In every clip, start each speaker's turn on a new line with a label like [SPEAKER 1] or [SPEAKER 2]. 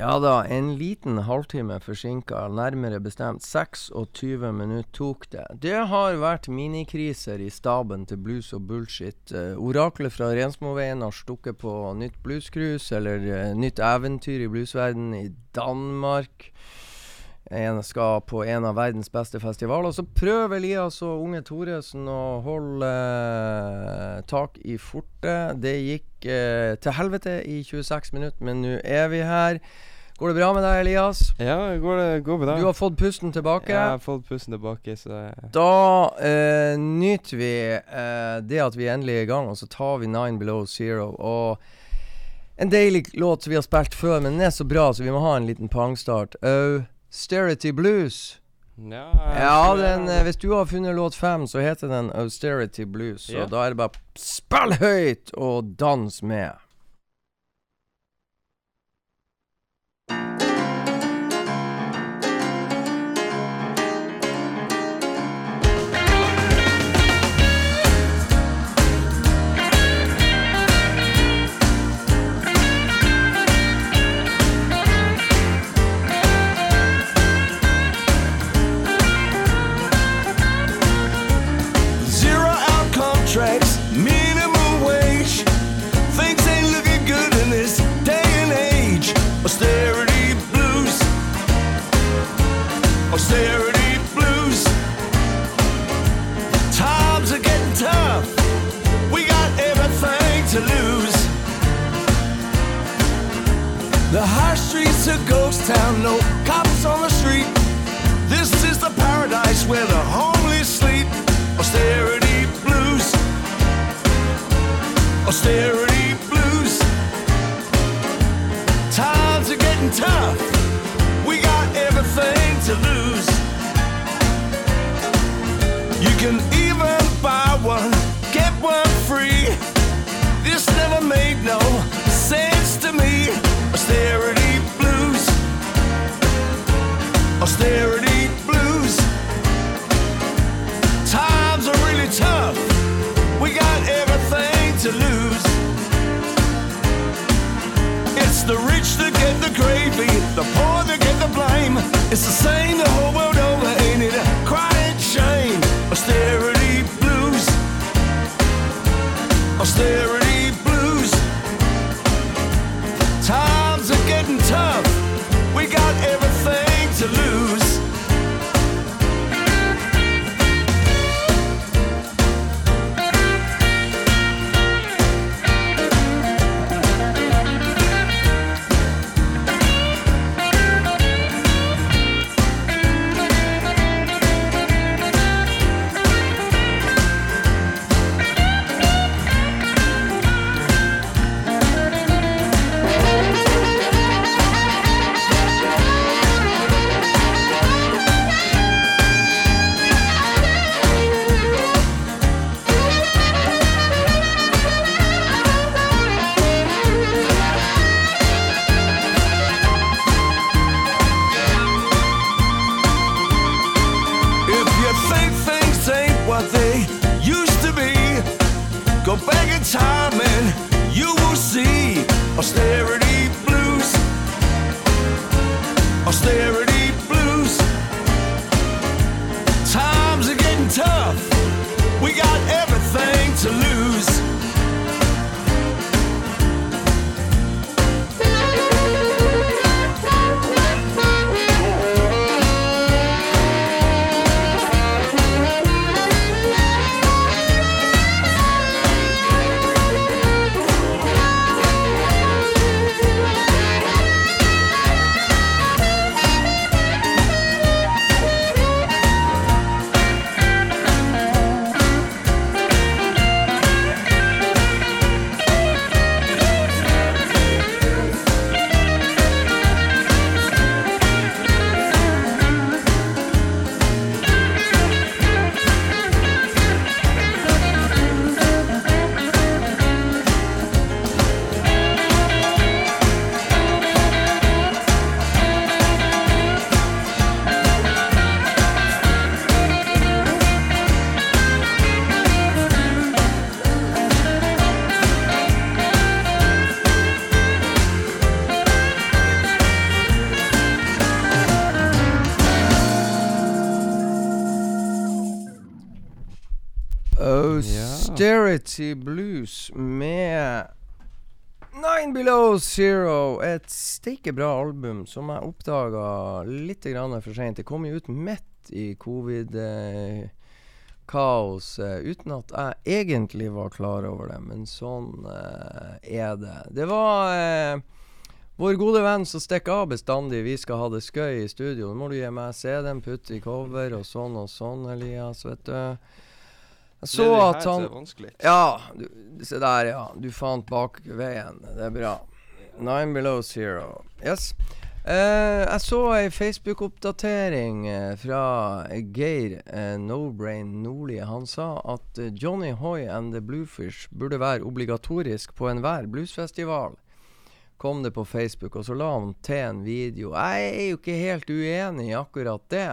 [SPEAKER 1] Ja da, en liten halvtime forsinka, nærmere bestemt 26 minutter tok det. Det har vært minikriser i staben til Blues og Bullshit. Uh, oraklet fra Rensmoveien har stukket på nytt bluescruise, eller uh, nytt eventyr i bluesverdenen i Danmark. En skal på en av verdens beste festivaler. Så prøver Elias og unge Thoresen å holde uh, tak i fortet. Det gikk til helvete i 26 minutter, men nå er vi her. Går det bra med deg, Elias?
[SPEAKER 2] Ja, går det går bra.
[SPEAKER 1] Du har fått pusten tilbake?
[SPEAKER 2] Ja, jeg har fått pusten tilbake, så
[SPEAKER 1] Da eh, nyter vi det at vi endelig er i gang, og så tar vi Nine Below Zero. Og en deilig låt som vi har spilt før, men den er så bra, så vi må ha en liten pangstart. Austerity Blues.
[SPEAKER 2] Ja,
[SPEAKER 1] ja den, eh, hvis du har funnet låt fem, så heter den Austerity Blues. Så
[SPEAKER 2] yeah.
[SPEAKER 1] da er det bare spill høyt og dans med.
[SPEAKER 3] The high streets a ghost town, no cops on the street. This is the paradise where the homeless sleep. Austerity blues. Austerity blues. Times are getting tough. We got everything to lose. You can even buy one, get one free. This never made no Austerity blues. Times are really tough. We got everything to lose. It's the rich that get the gravy, the poor that get the blame. It's the same the whole world
[SPEAKER 1] steike bra album som jeg oppdaga litt grann for seint. Det kom jo ut midt i covid-kaos, eh, uten at jeg egentlig var klar over det. Men sånn eh, er det. Det var eh, vår gode venn som stikker av bestandig. Vi skal ha det skøy i studio. Nå må du gi meg CD-en, putt i cover og sånn og sånn, Elias, vet du. Jeg så
[SPEAKER 2] det er det
[SPEAKER 1] at
[SPEAKER 2] her
[SPEAKER 1] han
[SPEAKER 2] er vanskelig.
[SPEAKER 1] Ja, du, se der, ja. Du fant bakveien. Det er bra. Nine below zero. Yes. Uh, jeg så ei Facebook-oppdatering eh, fra Geir uh, Nobrain Nordli. Han sa at Johnny Hoy and the Bluefish burde være obligatorisk på enhver bluesfestival. Kom det på Facebook, og så la han til en video. Jeg er jo ikke helt uenig i akkurat det.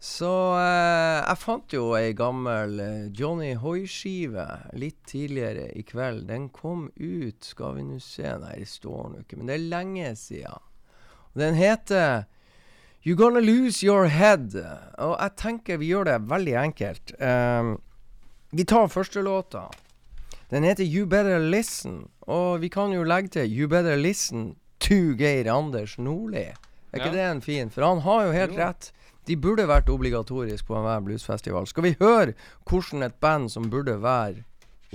[SPEAKER 1] Så eh, jeg fant jo ei gammel eh, Johnny Hoi-skive litt tidligere i kveld. Den kom ut, skal vi nå se Nei, det står nå ikke, men det er lenge siden. Den heter You Gonna Lose Your Head. Og jeg tenker vi gjør det veldig enkelt. Eh, vi tar første låta. Den heter You Better Listen. Og vi kan jo legge til You Better Listen to Geir Anders Nordli. Er ikke
[SPEAKER 2] Ja.
[SPEAKER 1] det en fin? For han har jo helt
[SPEAKER 2] Jo.
[SPEAKER 1] rett. De burde vært obligatorisk på enhver bluesfestival. Skal vi høre hvordan et band som burde være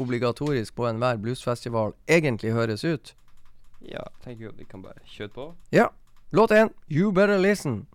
[SPEAKER 1] obligatorisk på enhver bluesfestival, egentlig høres ut?
[SPEAKER 2] Ja, tenker jo vi kan bare kjøre på.
[SPEAKER 1] Ja. Låt én, You Better Listen.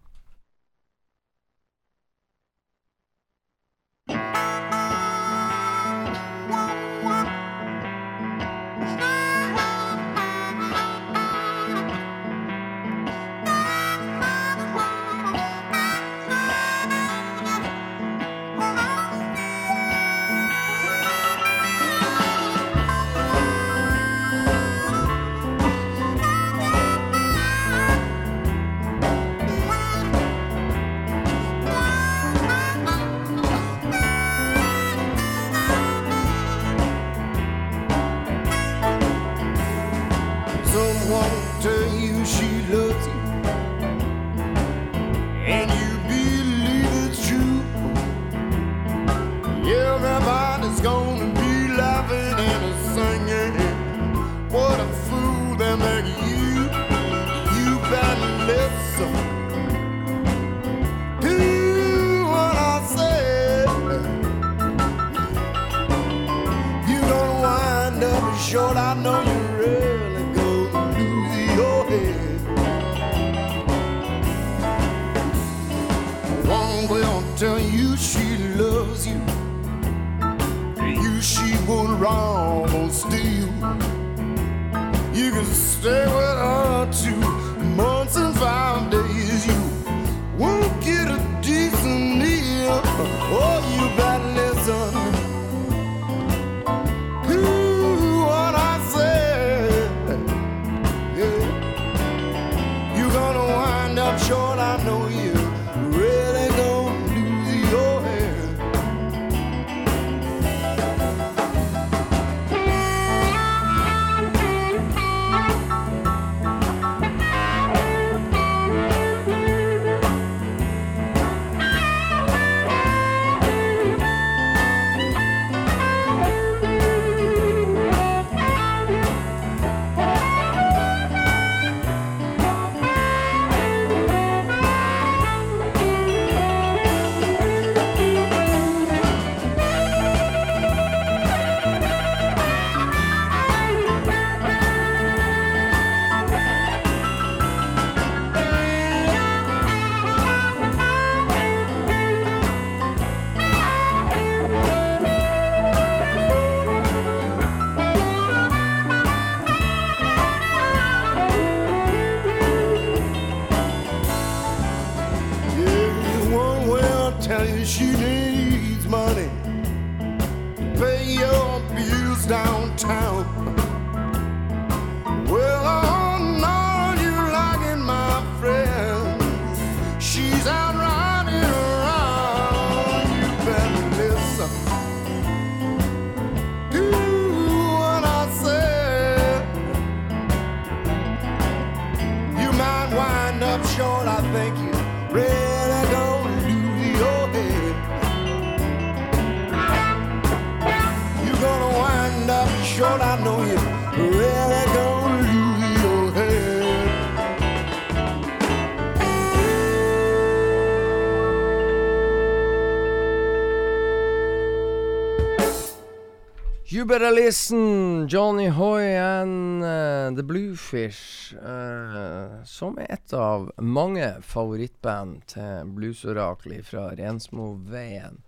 [SPEAKER 4] Better listen,
[SPEAKER 1] Johnny Hoy and uh, The Bluefish. Uh, som er et av mange favorittband til bluesoraklet fra Rensmoveien.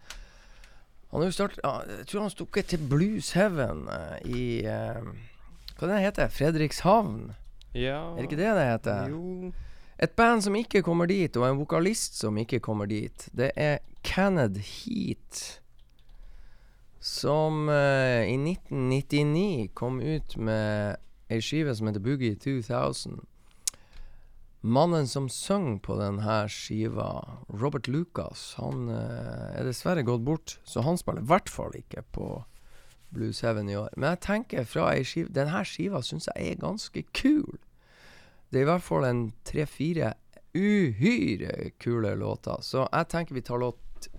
[SPEAKER 1] Han har jo startet, Jeg tror han stukket til Blues Heaven uh, i Hva det heter Fredrikshavn?
[SPEAKER 2] Ja
[SPEAKER 1] Er det ikke det det heter?
[SPEAKER 2] Jo
[SPEAKER 1] Et band som ikke kommer dit, og en vokalist som ikke kommer dit, det er Canad Heat. Som uh, i 1999 kom ut med ei skive som heter Boogie 2000. Mannen som sang på denne skiva, Robert Lucas, han uh, er dessverre gått bort, så han spiller i hvert fall ikke på Blues Heaven i år. Men jeg tenker fra ei skive Denne skiva syns jeg er ganske kul. Det er i hvert fall en tre-fire uhyre kule låter. Så jeg tenker vi tar låt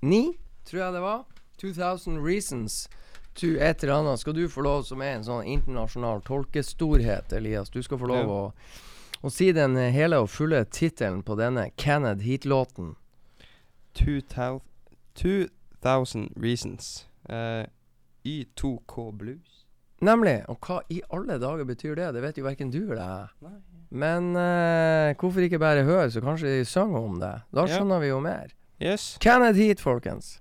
[SPEAKER 1] ni, tror jeg det var. 2000 Reasons to et eller annet. Skal du få lov, som er en sånn internasjonal tolkestorhet, Elias, du skal få lov
[SPEAKER 2] Ja.
[SPEAKER 1] å, å si den hele og fulle tittelen på denne Canad Heat-låten.
[SPEAKER 2] 2000, 2000 Reasons. Uh, Y2K Blues.
[SPEAKER 1] Nemlig. Og hva i alle dager betyr det? Det vet jo verken du eller jeg. Men uh, hvorfor ikke bare høre, så kanskje de synger om det? Da
[SPEAKER 2] Ja.
[SPEAKER 1] skjønner vi jo mer.
[SPEAKER 2] Yes.
[SPEAKER 1] Canad Heat, folkens.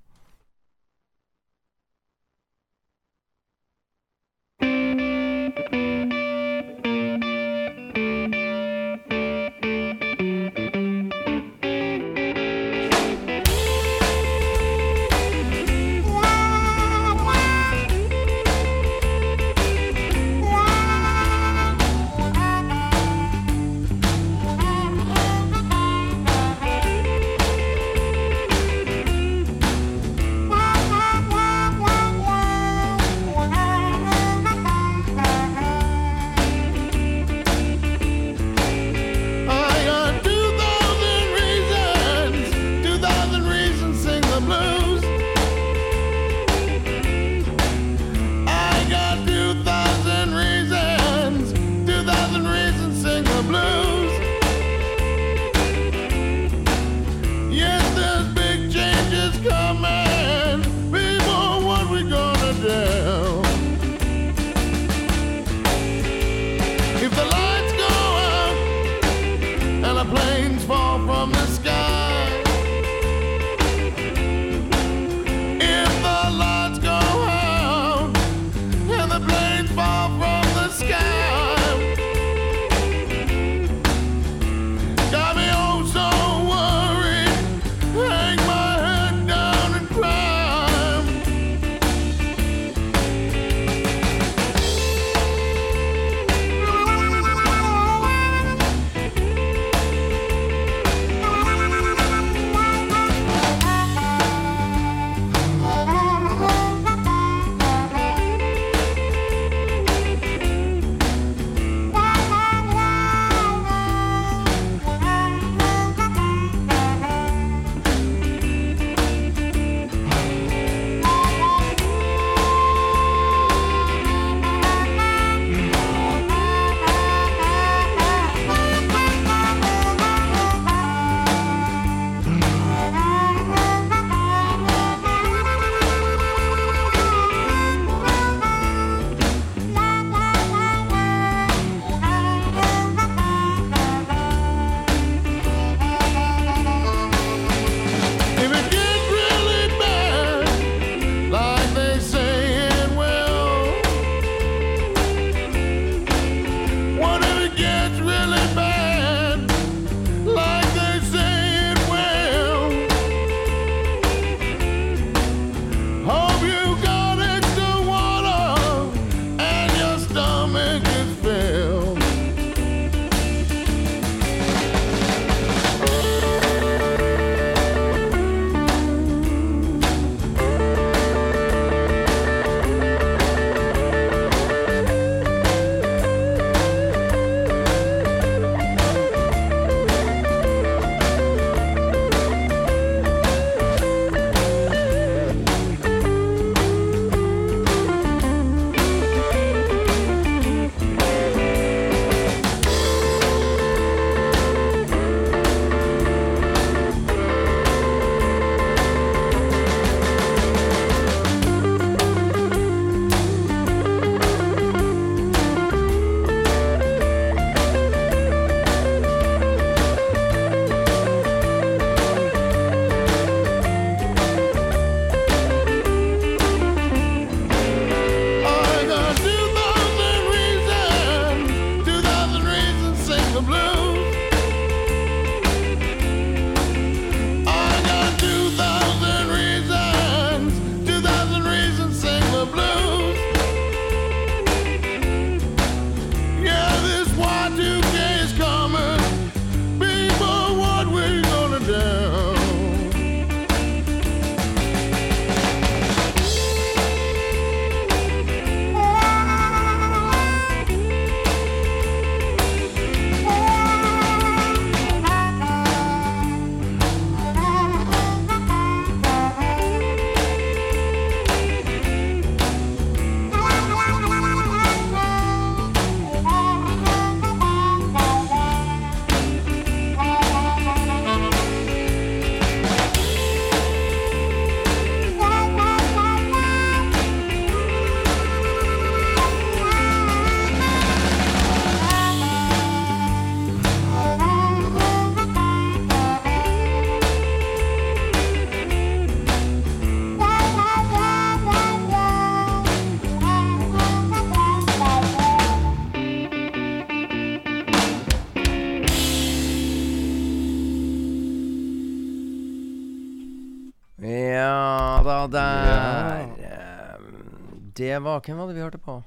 [SPEAKER 1] Det var Hvem var det vi hørte på?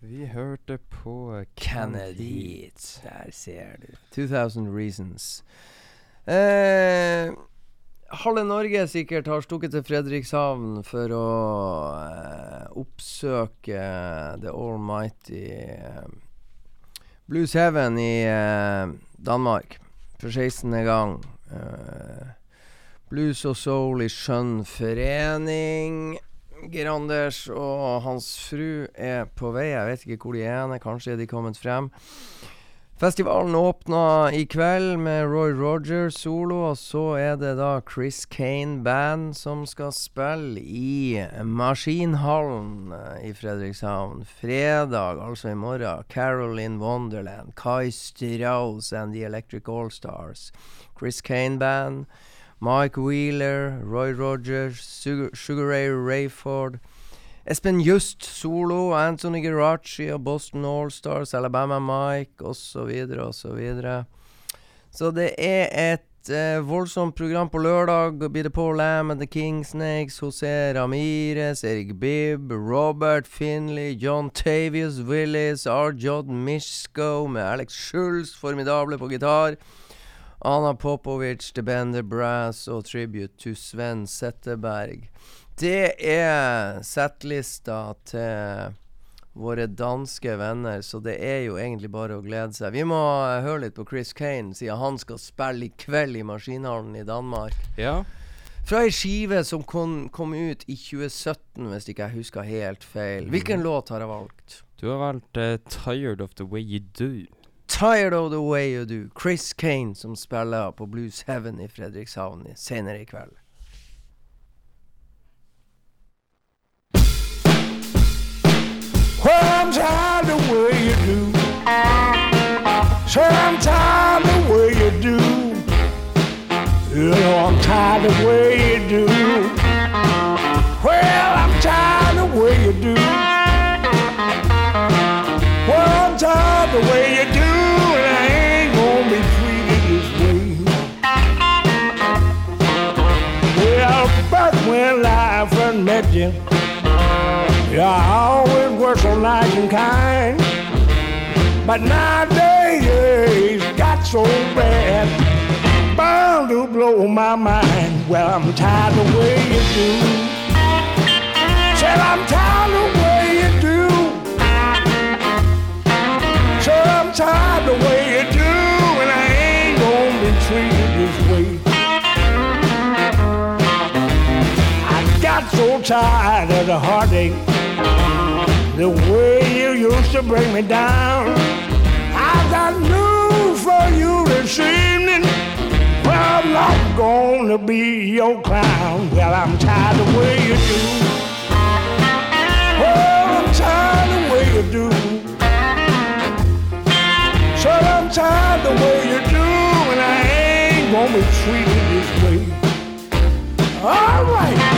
[SPEAKER 2] Vi hørte på
[SPEAKER 1] Kennedy. Der ser du. 2000 Reasons. Eh, halve Norge sikkert har stukket til Fredrikshavn for å eh, oppsøke The Almighty eh, Blues Heaven i eh, Danmark for 16. gang. Eh, blues og soul i skjønn forening. Geranders og hans fru er på vei. Jeg vet ikke hvor de er. Kanskje er de kommet frem. Festivalen åpna i kveld med Roy Rogers solo, og så er det da Chris Kane Band som skal spille i Maskinhallen eh, i Fredrikshavn. Fredag, altså i morgen. Carol in Wonderland. Kai Strauss and The Electric All-Stars. Chris Kane Band. Mike Wheeler, Roy Rogers, Sugar, Ray Rayford. Espen Just solo, Anthony Geraci og Boston Allstars, Alabama Mike osv. osv. Så, videre. så det er et eh, voldsomt program på lørdag. Blir det Paul Lam and The Kingsnakes, José Ramires, Erik Bibb, Robert Finley, John Tavius Willis, R. Mishko med Alex Schulz, formidable på gitar. Anna Popovic, The Bender Brass og Tribute to Sven Setteberg. Det er settlista til våre danske venner, så det er jo egentlig bare å glede seg. Vi må høre litt på Chris Kane, siden han skal spille i kveld i Maskinhallen i Danmark.
[SPEAKER 2] Ja.
[SPEAKER 1] Fra ei skive som kom, kom, ut i 2017, hvis ikke jeg husker helt feil. Hvilken mm. låt har jeg valgt?
[SPEAKER 2] Du har valgt uh, 'Tired of the Way You Do'.
[SPEAKER 1] Tired of the Way You Do. Chris Kane som spiller på Blues Heaven i Fredrikshavn senere i kveld.
[SPEAKER 4] Well, I'm tired the way you do. The way you do. You know I'm tired of the way you do. I always was so nice and kind. But nowadays, got so bad. Bound to blow my mind. Well, I'm tired the way you do. Said I'm tired the way you do. Said I'm tired the way you do. And I ain't gonna be treated this way. I got so tired of the heartache the way you used to bring me down. I got news for you this evening. Well, I'm not gonna be your clown. Well, I'm tired the way you do. Well, I'm tired the way you do. So I'm tired the way you do, and I ain't gonna be treated this way. All right.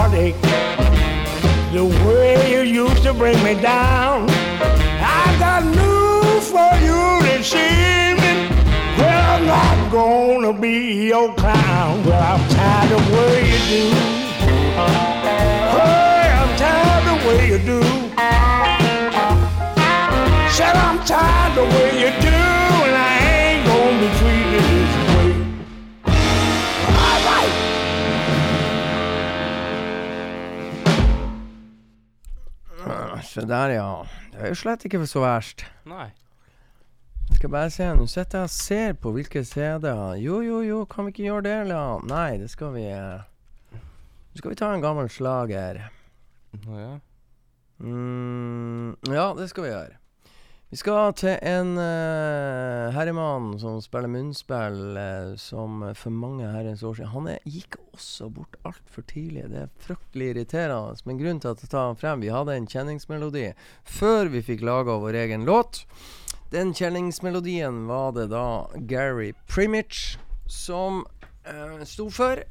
[SPEAKER 4] Heartache. The way you used to bring me down. I got news for you this evening. Well, I'm not gonna be your clown. Well, I'm tired of way you do. Hey, I'm tired of way you do. Said I'm tired of way you do,
[SPEAKER 1] Se der, ja. Det er jo slett ikke så verst.
[SPEAKER 2] Nei.
[SPEAKER 1] Skal bare se, nå sitter jeg og ser på hvilke CD-er. Jo, jo, jo, kan vi ikke gjøre det, eller? Nei, det skal vi eh. Nå skal vi ta en gammel slager.
[SPEAKER 2] Å ja.
[SPEAKER 1] Mm, ja, det skal vi gjøre. Vi skal til en uh, herremann som spiller munnspill, uh, som for mange herrens år siden Han er, gikk også bort altfor tidlig. Det er fryktelig irriterende. Men grunnen til at jeg tar han frem Vi hadde en kjenningsmelodi før vi fikk laga vår egen låt. Den kjenningsmelodien var det da Gary Primich som uh, sto for.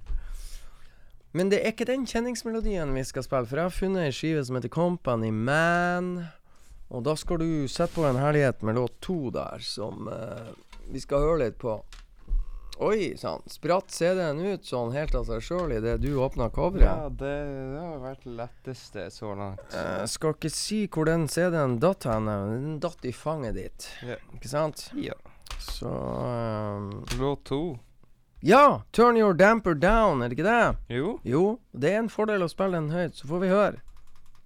[SPEAKER 1] Men det er ikke den kjenningsmelodien vi skal spille, for jeg har funnet ei skive som heter Company Man. Og da skal du sette på en herlighet med låt to der, som eh, vi skal høre litt på. Oi sann. Spratt CD-en ut sånn helt av seg sjøl idet du åpna coveret.
[SPEAKER 2] Ja, det, det har vært det letteste så langt.
[SPEAKER 1] Jeg skal ikke si hvor den CD-en datt hen, men den datt i fanget ditt.
[SPEAKER 2] Ja.
[SPEAKER 1] Ikke sant?
[SPEAKER 2] Ja.
[SPEAKER 1] Så ehm,
[SPEAKER 2] Låt to.
[SPEAKER 1] Ja! Turn your damper down, er det ikke det?
[SPEAKER 2] Jo.
[SPEAKER 1] Jo, det er en fordel å spille den høyt, så får vi høre.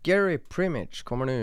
[SPEAKER 1] Gary Primich kommer nå.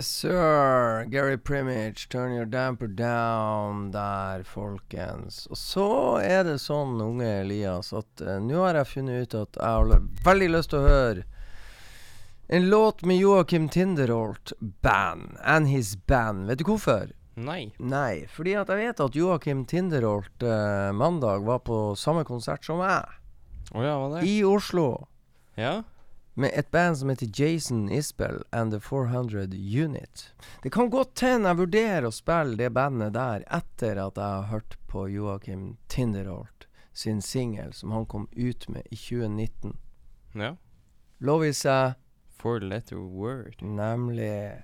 [SPEAKER 1] Sir. Gary Primage, 'Turn Your Damper Down' der, folkens. Og så er det sånn, unge Elias, at uh, nå har jeg funnet ut at jeg har veldig lyst til å høre en låt med Joakim Tinderholt Band. And his band. Vet du hvorfor?
[SPEAKER 2] Nei.
[SPEAKER 1] Nei, fordi at jeg vet at Joakim Tinderholt uh, mandag var på samme konsert som meg,
[SPEAKER 2] Oh ja, hva det?
[SPEAKER 1] i Oslo.
[SPEAKER 2] Ja?
[SPEAKER 1] Med et band som heter Jason Isbell and The 400 Unit. Det kan godt hende jeg vurderer å spille det bandet der etter at jeg har hørt på Joakim Tinderholt sin singel som han kom ut med i 2019.
[SPEAKER 2] Ja.
[SPEAKER 1] Lov i seg,
[SPEAKER 2] Four letter word.
[SPEAKER 1] nemlig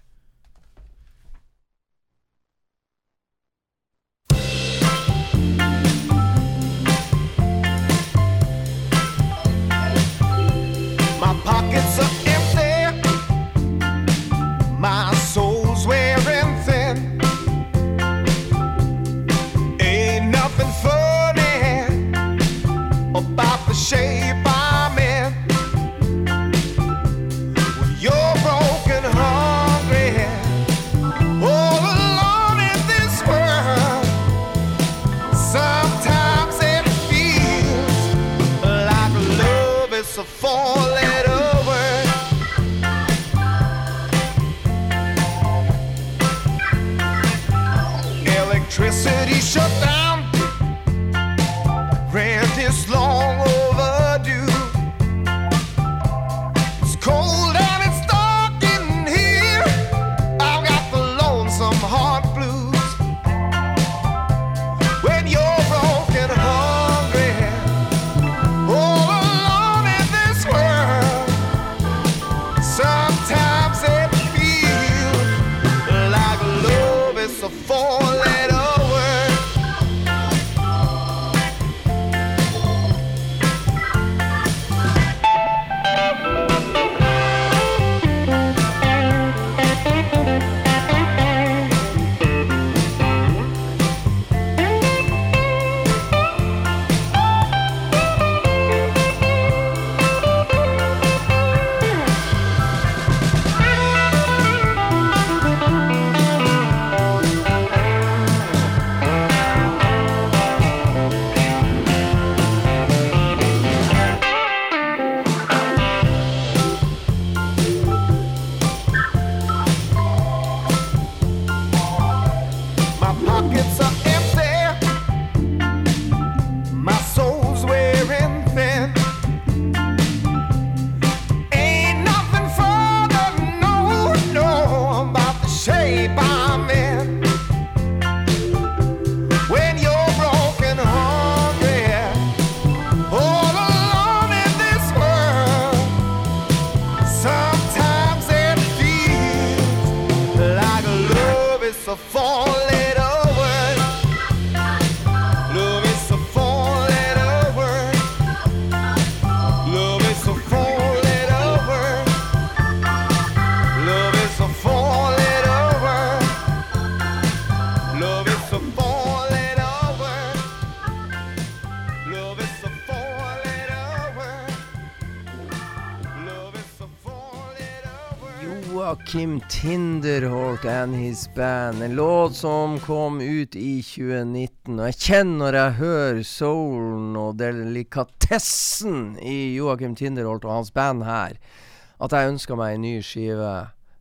[SPEAKER 1] Joakim Tinderholt and his band. En låt som kom ut i 2019. Og jeg kjenner når jeg hører soulen og delikatessen i Joakim Tinderholt og hans band her, at jeg ønsker meg en ny skive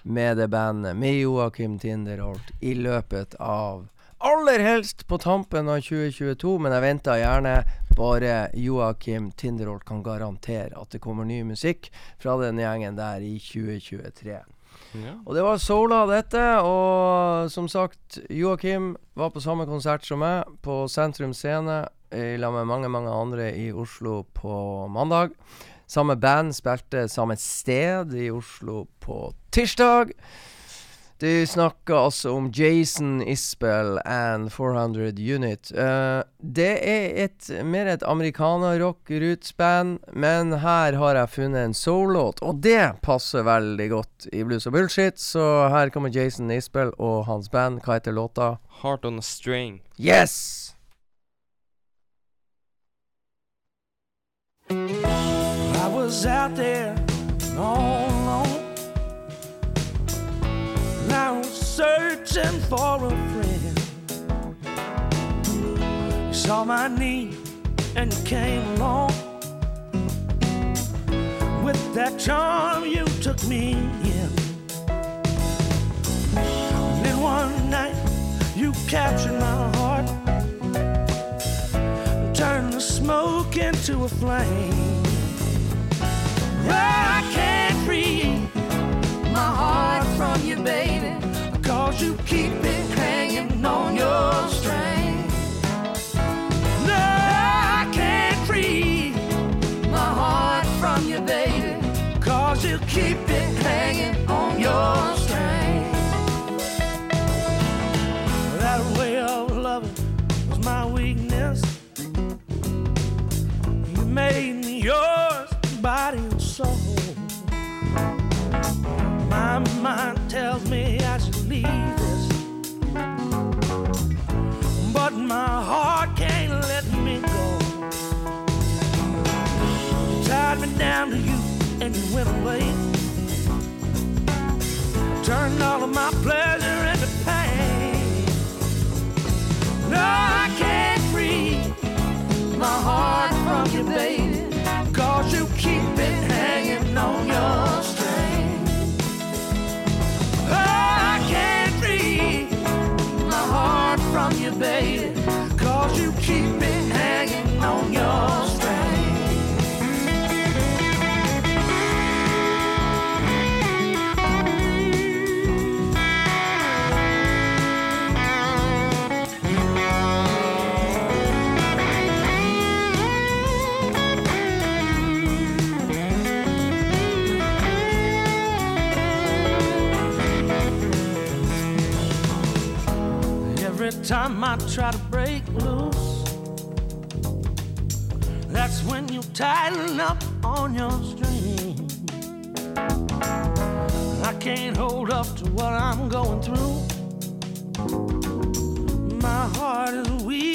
[SPEAKER 1] med det bandet, med Joakim Tinderholt, i løpet av Aller helst på tampen av 2022, men jeg venter gjerne. Bare Joakim Tinderholt kan garantere at det kommer ny musikk fra den gjengen der i 2023. Og det var Sola, dette. Og som sagt, Joakim var på samme konsert som meg, på Sentrum Scene, i lag med mange, mange andre i Oslo på mandag. Samme band spilte samme sted i Oslo på tirsdag. De snakker altså om Jason Isbell and 400 Unit. Uh, det er et, mer et amerikaner-rock-roots-band, men her har jeg funnet en soul-låt, og det passer veldig godt i Blues og Bullshit, så her kommer Jason Isbell og hans band. Hva heter låta?
[SPEAKER 2] Heart on a string.
[SPEAKER 1] Yes!
[SPEAKER 5] I was out there all alone. I was
[SPEAKER 6] searching for a friend. You saw my need and you came along. With that charm, you took me in. And then one night, you captured my heart. Turned the smoke into a flame. I can't free my heart from you, baby. Cause you keep it hanging on your string. No, I can't free my heart from you, baby. Cause you keep it hanging on your string. That way of loving was my weakness. You made me yours, body and soul. My mind tells me I should leave this. But my heart can't let me go. You tied me down to you and you went away. Turned all of my pleasure into pain. No, I can't time I try to break loose, that's when you tighten up on your string. I can't hold up to what I'm going through. My heart is weakening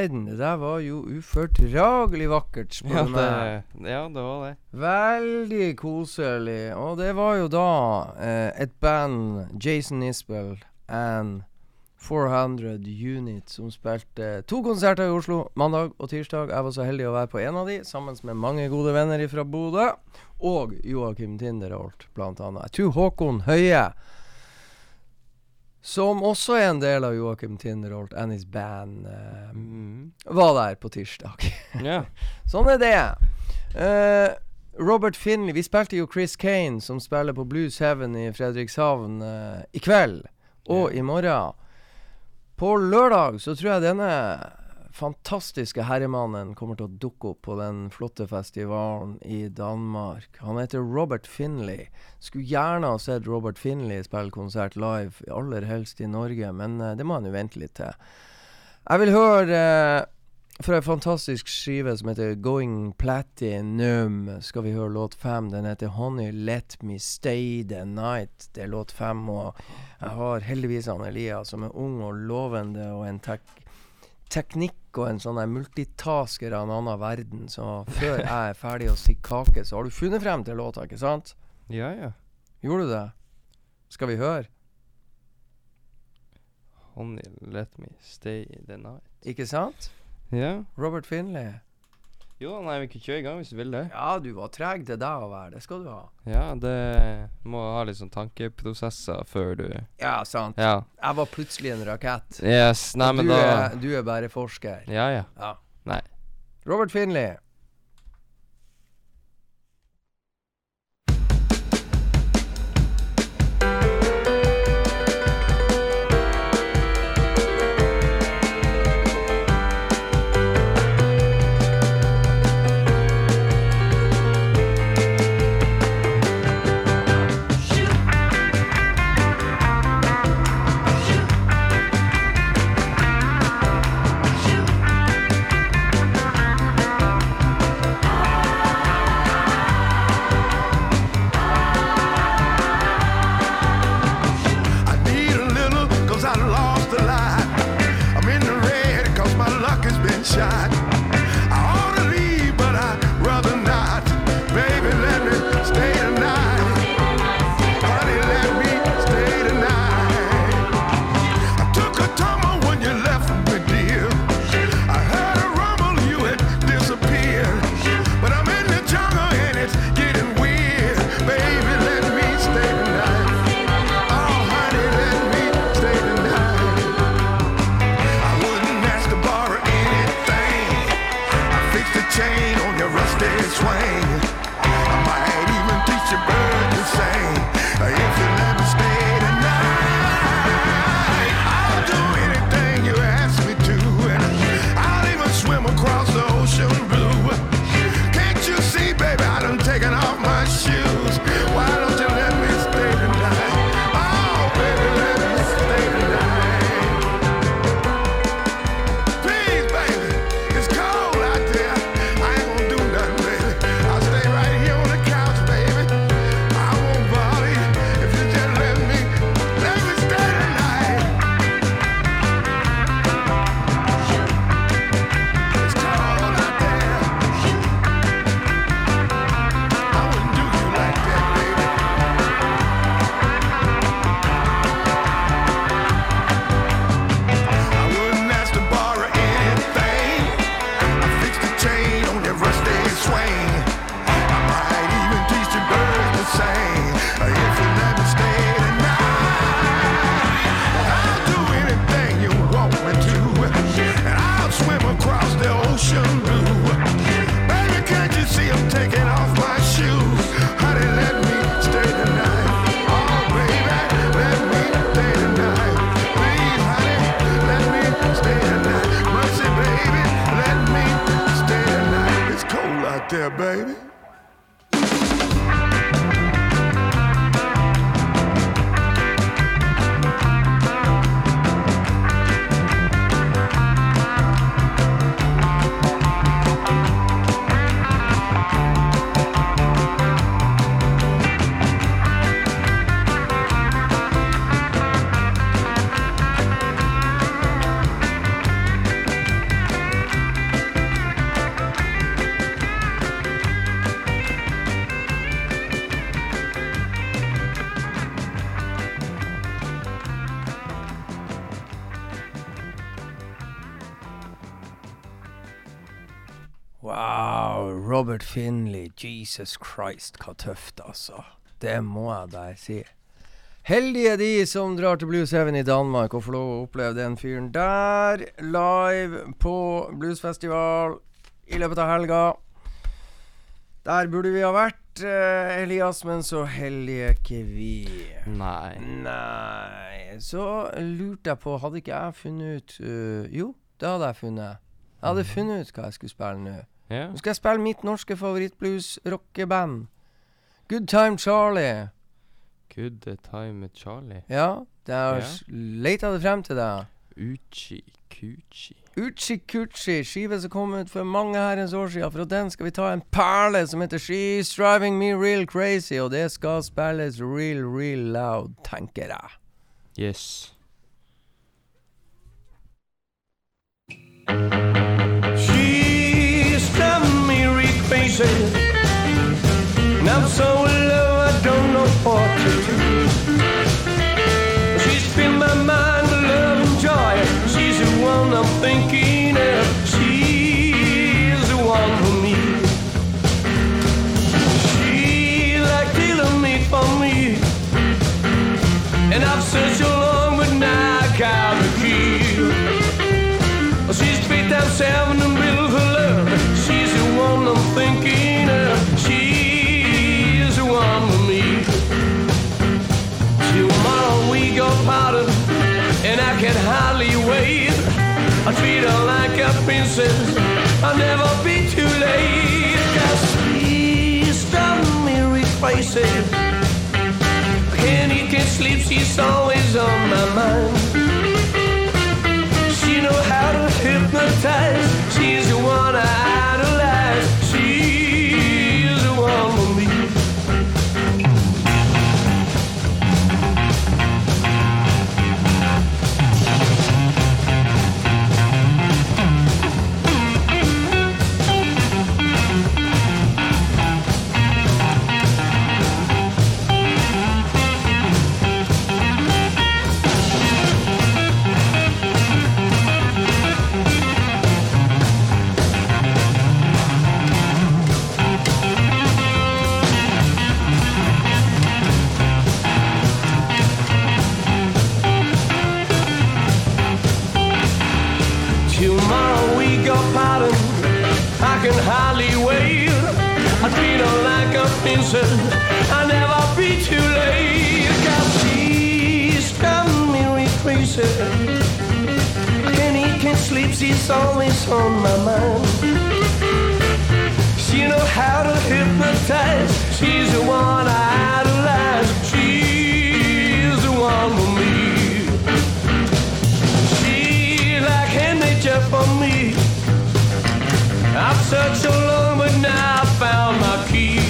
[SPEAKER 1] verden, det der var jo ufordragelig vakkert, spør
[SPEAKER 2] Ja,
[SPEAKER 1] du meg.
[SPEAKER 2] ja, det var det.
[SPEAKER 1] Veldig koselig. Og det var jo da eh, et band, Jason Isbell and 400 Unit, som spilte to konserter i Oslo mandag og tirsdag. Jeg var så heldig å være på en av de, sammen med mange gode venner fra Bodø. Og Joakim Tinderholt, blant annet. Jeg tror Håkon Høie, som også er en del av Joakim Tinderholt and his band, uh,
[SPEAKER 2] Mm.
[SPEAKER 1] var der på tirsdag.
[SPEAKER 2] yeah.
[SPEAKER 1] Sånn er det. Uh, Robert Finley Vi spilte jo Chris Kane, som spiller på Blues Heaven i Fredrikshavn, uh, i kveld og
[SPEAKER 2] yeah.
[SPEAKER 1] i morgen. På lørdag så tror jeg denne fantastiske herremannen kommer til å dukke opp på den flotte festivalen i Danmark. Han heter Robert Finley. Skulle gjerne ha sett Robert Finley spille konsert live, aller helst i Norge, men eh, det må han jo vente litt til. Jeg vil høre eh, fra en fantastisk skive som heter Going Platinum, skal vi høre låt fem. Den heter Honey Let Me Stay The Night. Det er låt fem, og jeg har heldigvis han Elias som er ung og lovende, og en tek teknikk
[SPEAKER 7] og en sånn multitasker av en annen verden, så før jeg er ferdig å si kake, så har du funnet frem til låta, ikke sant?
[SPEAKER 2] Ja, ja.
[SPEAKER 7] Gjorde du det? Skal vi høre?
[SPEAKER 2] Honey, let me stay the night.
[SPEAKER 7] Ikke sant?
[SPEAKER 2] Ja.
[SPEAKER 7] Robert Finlay.
[SPEAKER 2] Jo, nei, vi kan kjøre i gang hvis du vil det.
[SPEAKER 7] Ja, du var treg til deg å være. Det skal du ha.
[SPEAKER 2] Ja, det må ha litt sånn tankeprosesser før du
[SPEAKER 7] Ja, sant.
[SPEAKER 2] Ja.
[SPEAKER 7] Jeg var plutselig en rakett.
[SPEAKER 2] Yes. Nei, men
[SPEAKER 7] du,
[SPEAKER 2] da
[SPEAKER 7] er, du er bare forsker.
[SPEAKER 2] Ja, ja.
[SPEAKER 7] Ja.
[SPEAKER 2] Nei.
[SPEAKER 7] Robert Finlay. Jesus Christ, hva tøft, altså. Det må jeg bare si. Heldige de som drar til Blues Heaven i Danmark og får lov å oppleve den fyren der live på bluesfestival i løpet av helga. Der burde vi ha vært, eh, Elias, men så heldige ikke vi.
[SPEAKER 2] Nei.
[SPEAKER 7] Nei Så lurte jeg på Hadde ikke jeg funnet ut uh, Jo, det hadde jeg funnet. Jeg hadde funnet ut hva jeg skulle spille nå.
[SPEAKER 2] Ja.
[SPEAKER 7] Nå skal jeg spille mitt norske favorittblues-rockeband. Good Time Charlie.
[SPEAKER 2] Good time Charlie.
[SPEAKER 7] Ja, det har yeah. leita det frem til deg.
[SPEAKER 2] Uchi Kuchi.
[SPEAKER 7] Uchi Kuchi, skive som kom ut for mange herrens år siden. Fra den skal vi ta en perle som heter She's Driving Me Real Crazy, og det skal spilles real, real loud, tenker jeg.
[SPEAKER 2] Yes.
[SPEAKER 8] Thank
[SPEAKER 3] faces. And I'm so in love, I don't know what princess. I'll never be too late. Cause she's done me replaces. Can't can't sleep, she's always on my mind. She's always on my mind. She know how to hypnotize. She's the one I idolize. She's the one for me. She like hand nature for me. I've searched so long, but now I found my key.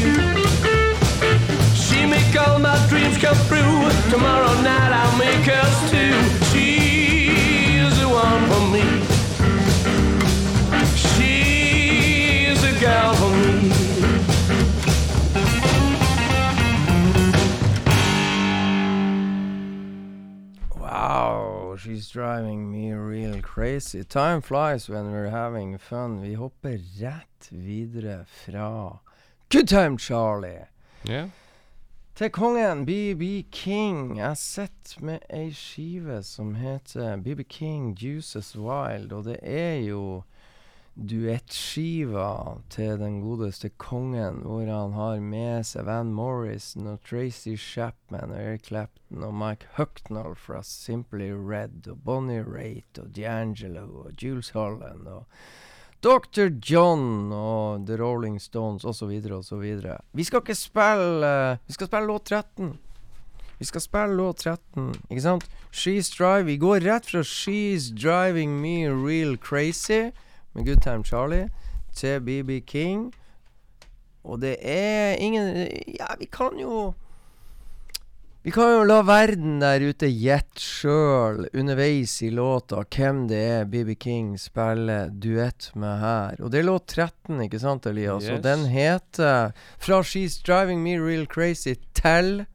[SPEAKER 3] She make all my dreams come true. Tomorrow night I'll make us two. She's the one for me. She's
[SPEAKER 1] driving me real crazy. Time flies when we're having fun. Vi hopper rett videre fra Good Time Charlie
[SPEAKER 2] yeah.
[SPEAKER 1] til kongen BB King. Jeg sitter med ei skive som heter BB King Juices Wild, og det er jo duettskiva til den godeste kongen, hvor han har med seg Van Morrison og Tracy Chapman og Eric Clapton og Mike Hucknall fra Simply Red og Bonnie Raitt og D'Angelo og Jules Holland og Dr. John og The Rolling Stones osv. osv. Vi skal ikke spille Vi skal spille låt 13. Vi skal spille låt 13, ikke sant? She's Driving. Vi går rett fra She's Driving Me Real Crazy med Good Time Charlie til BB King. Og det er ingen Ja, vi kan jo Vi kan jo la verden der ute gjette sjøl underveis i låta hvem det er BB King spiller duett med her. Og det er låt 13, ikke sant, Elias? Og den heter Fra She's Driving Me Real Crazy til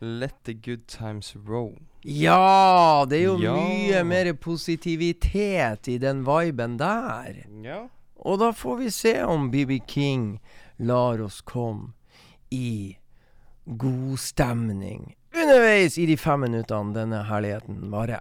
[SPEAKER 2] Let the good times roll.
[SPEAKER 1] Ja! Det er jo
[SPEAKER 2] Ja.
[SPEAKER 1] mye mer positivitet i den viben der.
[SPEAKER 2] Ja.
[SPEAKER 1] Og da får vi se om BB King lar oss komme i god stemning underveis i de fem minuttene denne herligheten varer.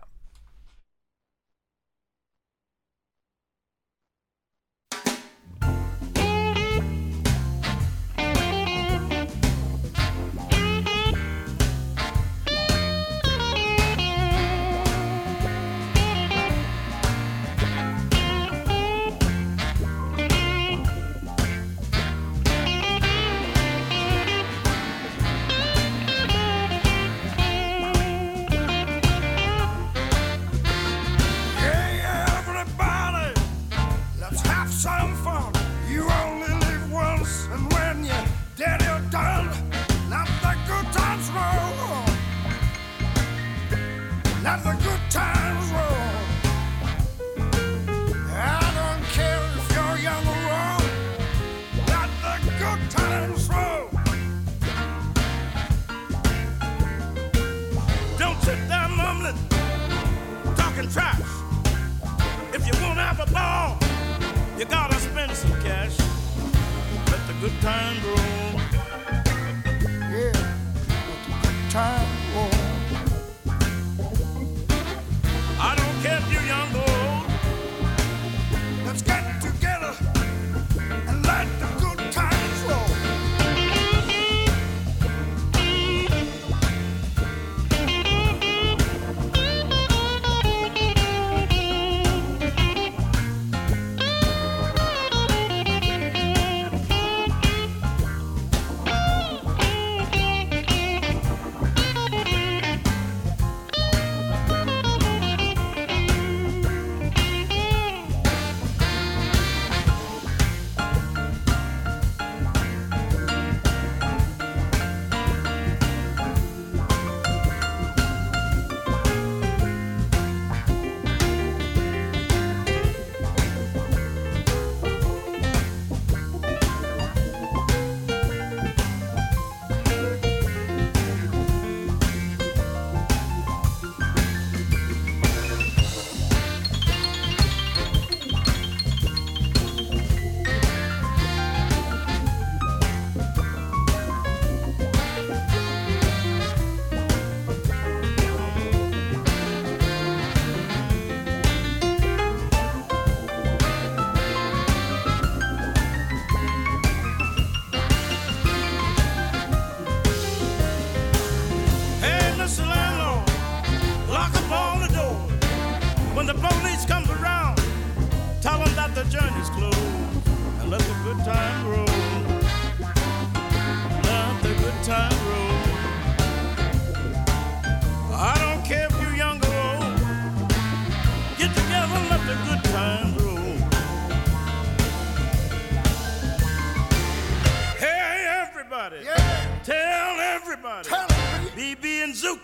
[SPEAKER 6] time grows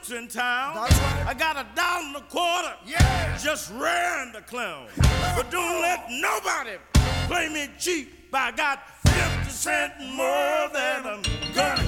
[SPEAKER 6] In town.
[SPEAKER 9] Right.
[SPEAKER 6] I got a dollar and a quarter.
[SPEAKER 9] Yeah.
[SPEAKER 6] Just ran the clown. but don't let nobody play me cheap. I got 50 cents more than I'm gonna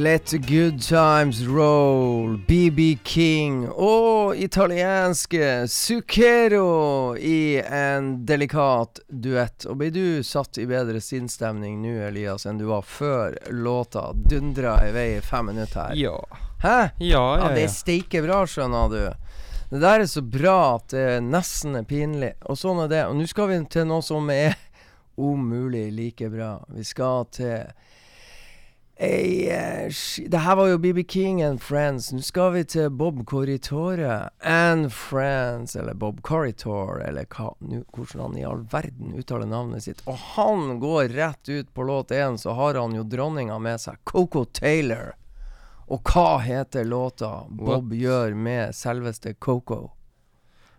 [SPEAKER 6] Let the good
[SPEAKER 9] times roll,
[SPEAKER 1] BB King og italienske Zucchero i en delikat duett. Og blir du satt i bedre sinnsstemning nå, Elias, enn du var før låta dundra i vei i fem minutter her?
[SPEAKER 2] Ja.
[SPEAKER 1] Hæ?
[SPEAKER 2] Ja,
[SPEAKER 1] Ja,
[SPEAKER 2] ja,
[SPEAKER 1] det er steike bra, skjønner du. Det der er så bra at det nesten er pinlig. Og sånn er det. Og nå skal vi til noe som er om mulig like bra. Vi skal til ei eh, Det her var jo BB King and Friends. Nå skal vi til Bob Corritore and Friends, eller Bob Corritor, eller hva nu, Hvordan han i all verden uttaler navnet sitt. Og han går rett ut på låt én, så har han jo dronninga med seg, Coco Taylor. Og hva heter låta Bob
[SPEAKER 2] What?
[SPEAKER 1] gjør med selveste Coco?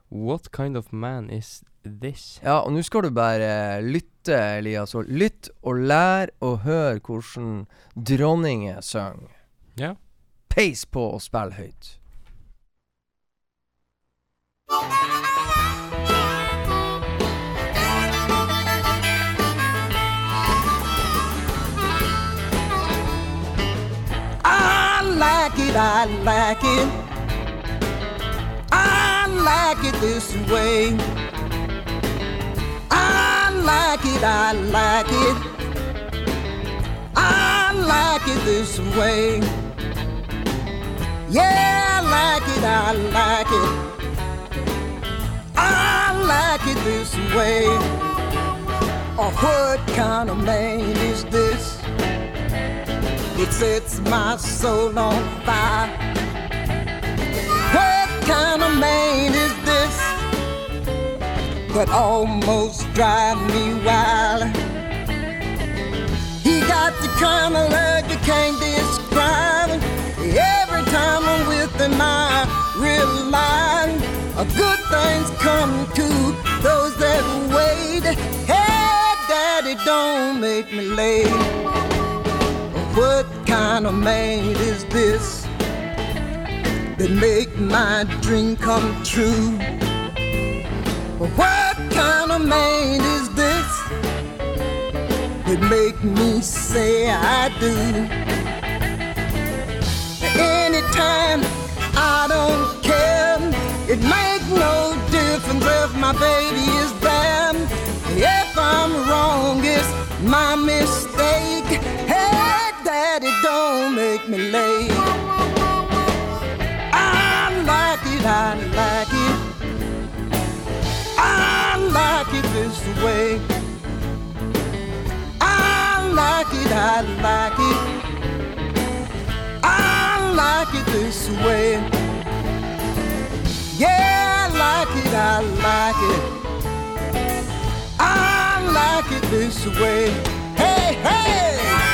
[SPEAKER 2] What kind of man is this?
[SPEAKER 1] Ja, og nå skal du bare lytte, Elias. Og lytt og lær og hør hvordan dronninger synger.
[SPEAKER 2] Ja.
[SPEAKER 1] Peis på og spill høyt.
[SPEAKER 5] I like it, I like it. I like it this way. I like it, I like it. I like it this way. Yeah, I like it, I like it. I like it this way. Oh, what kind of man is this? It sets my soul on fire. What kind of man is that almost drive me wild? He got the kind of love you can't describe. Every time I'm with him, I realize a good things come to those that wait. Hey, Daddy, don't make me late. What kind of man is this that make my dream come true? What kind of man is this that make me say I do? Anytime I don't care, it make no difference if my baby is there. If I'm wrong, it's my mistake. Hey, Daddy, don't make me late. I like it, I like it. I like it this way. I like it, I like it. I like it this way. Yeah, I like it, I like it. I like it this way. Hey, hey!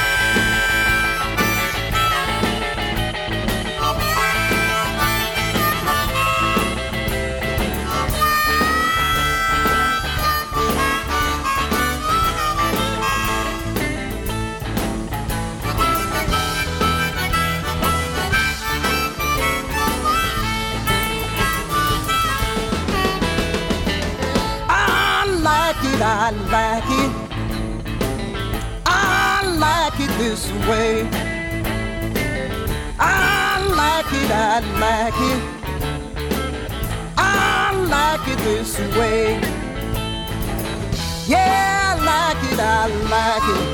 [SPEAKER 5] I like it. I like it this way. I like it, I like it. I like it this way. Yeah, I like it, I like it.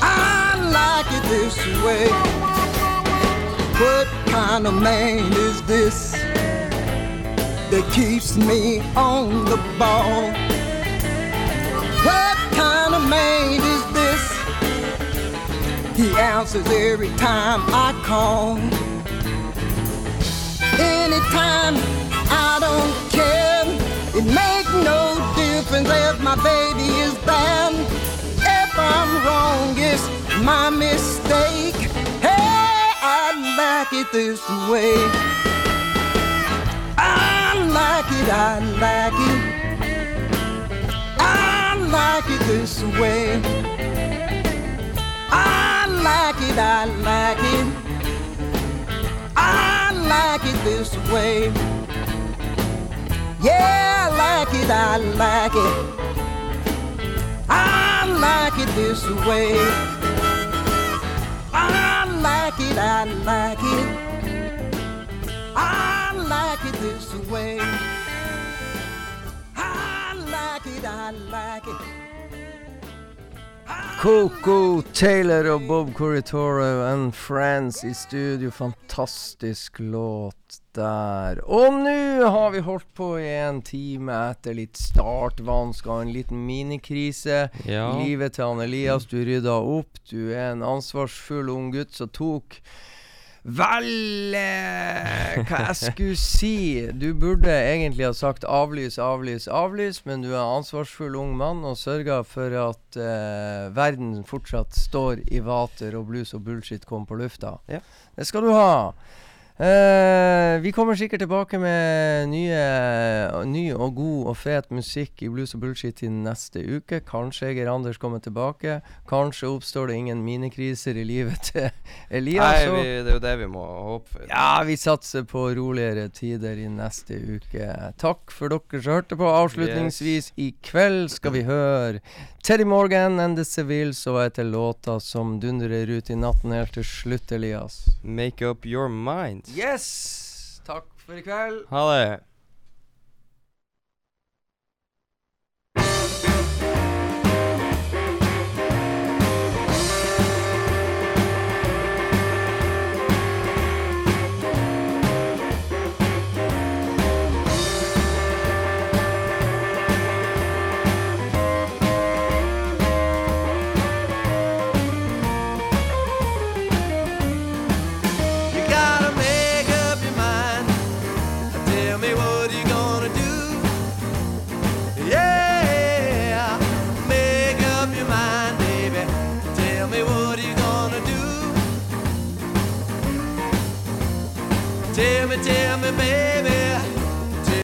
[SPEAKER 5] I like it this way. What kind of man is this? that keeps me on the ball. Man is this? He answers every time I call. Anytime I don't care, it make no difference if my baby is there. If I'm wrong, it's my mistake. Hey, I like it this way. I like it, I like it. I like it this way. I like it, I like it. I like it this way. Yeah, I like it, I like it. I like it this way. I like it, I like it. I like it this way. I I like it.
[SPEAKER 1] Coco Taylor og Bob Corritoro and Friends i studio. Fantastisk låt der. Og nå har vi holdt på i en time etter litt startvansker og en liten minikrise.
[SPEAKER 2] Ja.
[SPEAKER 1] Livet til han Elias, du rydda opp. Du er en ansvarsfull ung gutt som tok Vel eh, Hva jeg skulle si? Du burde egentlig ha sagt avlys, avlys, avlys, men du er en ansvarsfull ung mann og sørger for at eh, verden fortsatt står i vater og blues og bullshit kommer på lufta.
[SPEAKER 2] Ja.
[SPEAKER 1] Det skal du ha. Eh, vi kommer sikkert tilbake med nye, ny og god og fet musikk i Blues og Bullshit i neste uke. Kanskje Geir Anders kommer tilbake. Kanskje oppstår det ingen minikriser i livet til Elias.
[SPEAKER 3] Nei, vi, det er jo det vi må håpe for.
[SPEAKER 1] ja, vi satser på roligere tider i neste uke. Takk for dere som hørte på. Avslutningsvis i kveld skal vi høre Teddy Morgan and The Civils og etter låta som dundrer ut i natten helt til slutt, Elias.
[SPEAKER 3] Make up your mind.
[SPEAKER 1] Yes! Takk for i kveld.
[SPEAKER 3] Ha det.
[SPEAKER 10] Baby.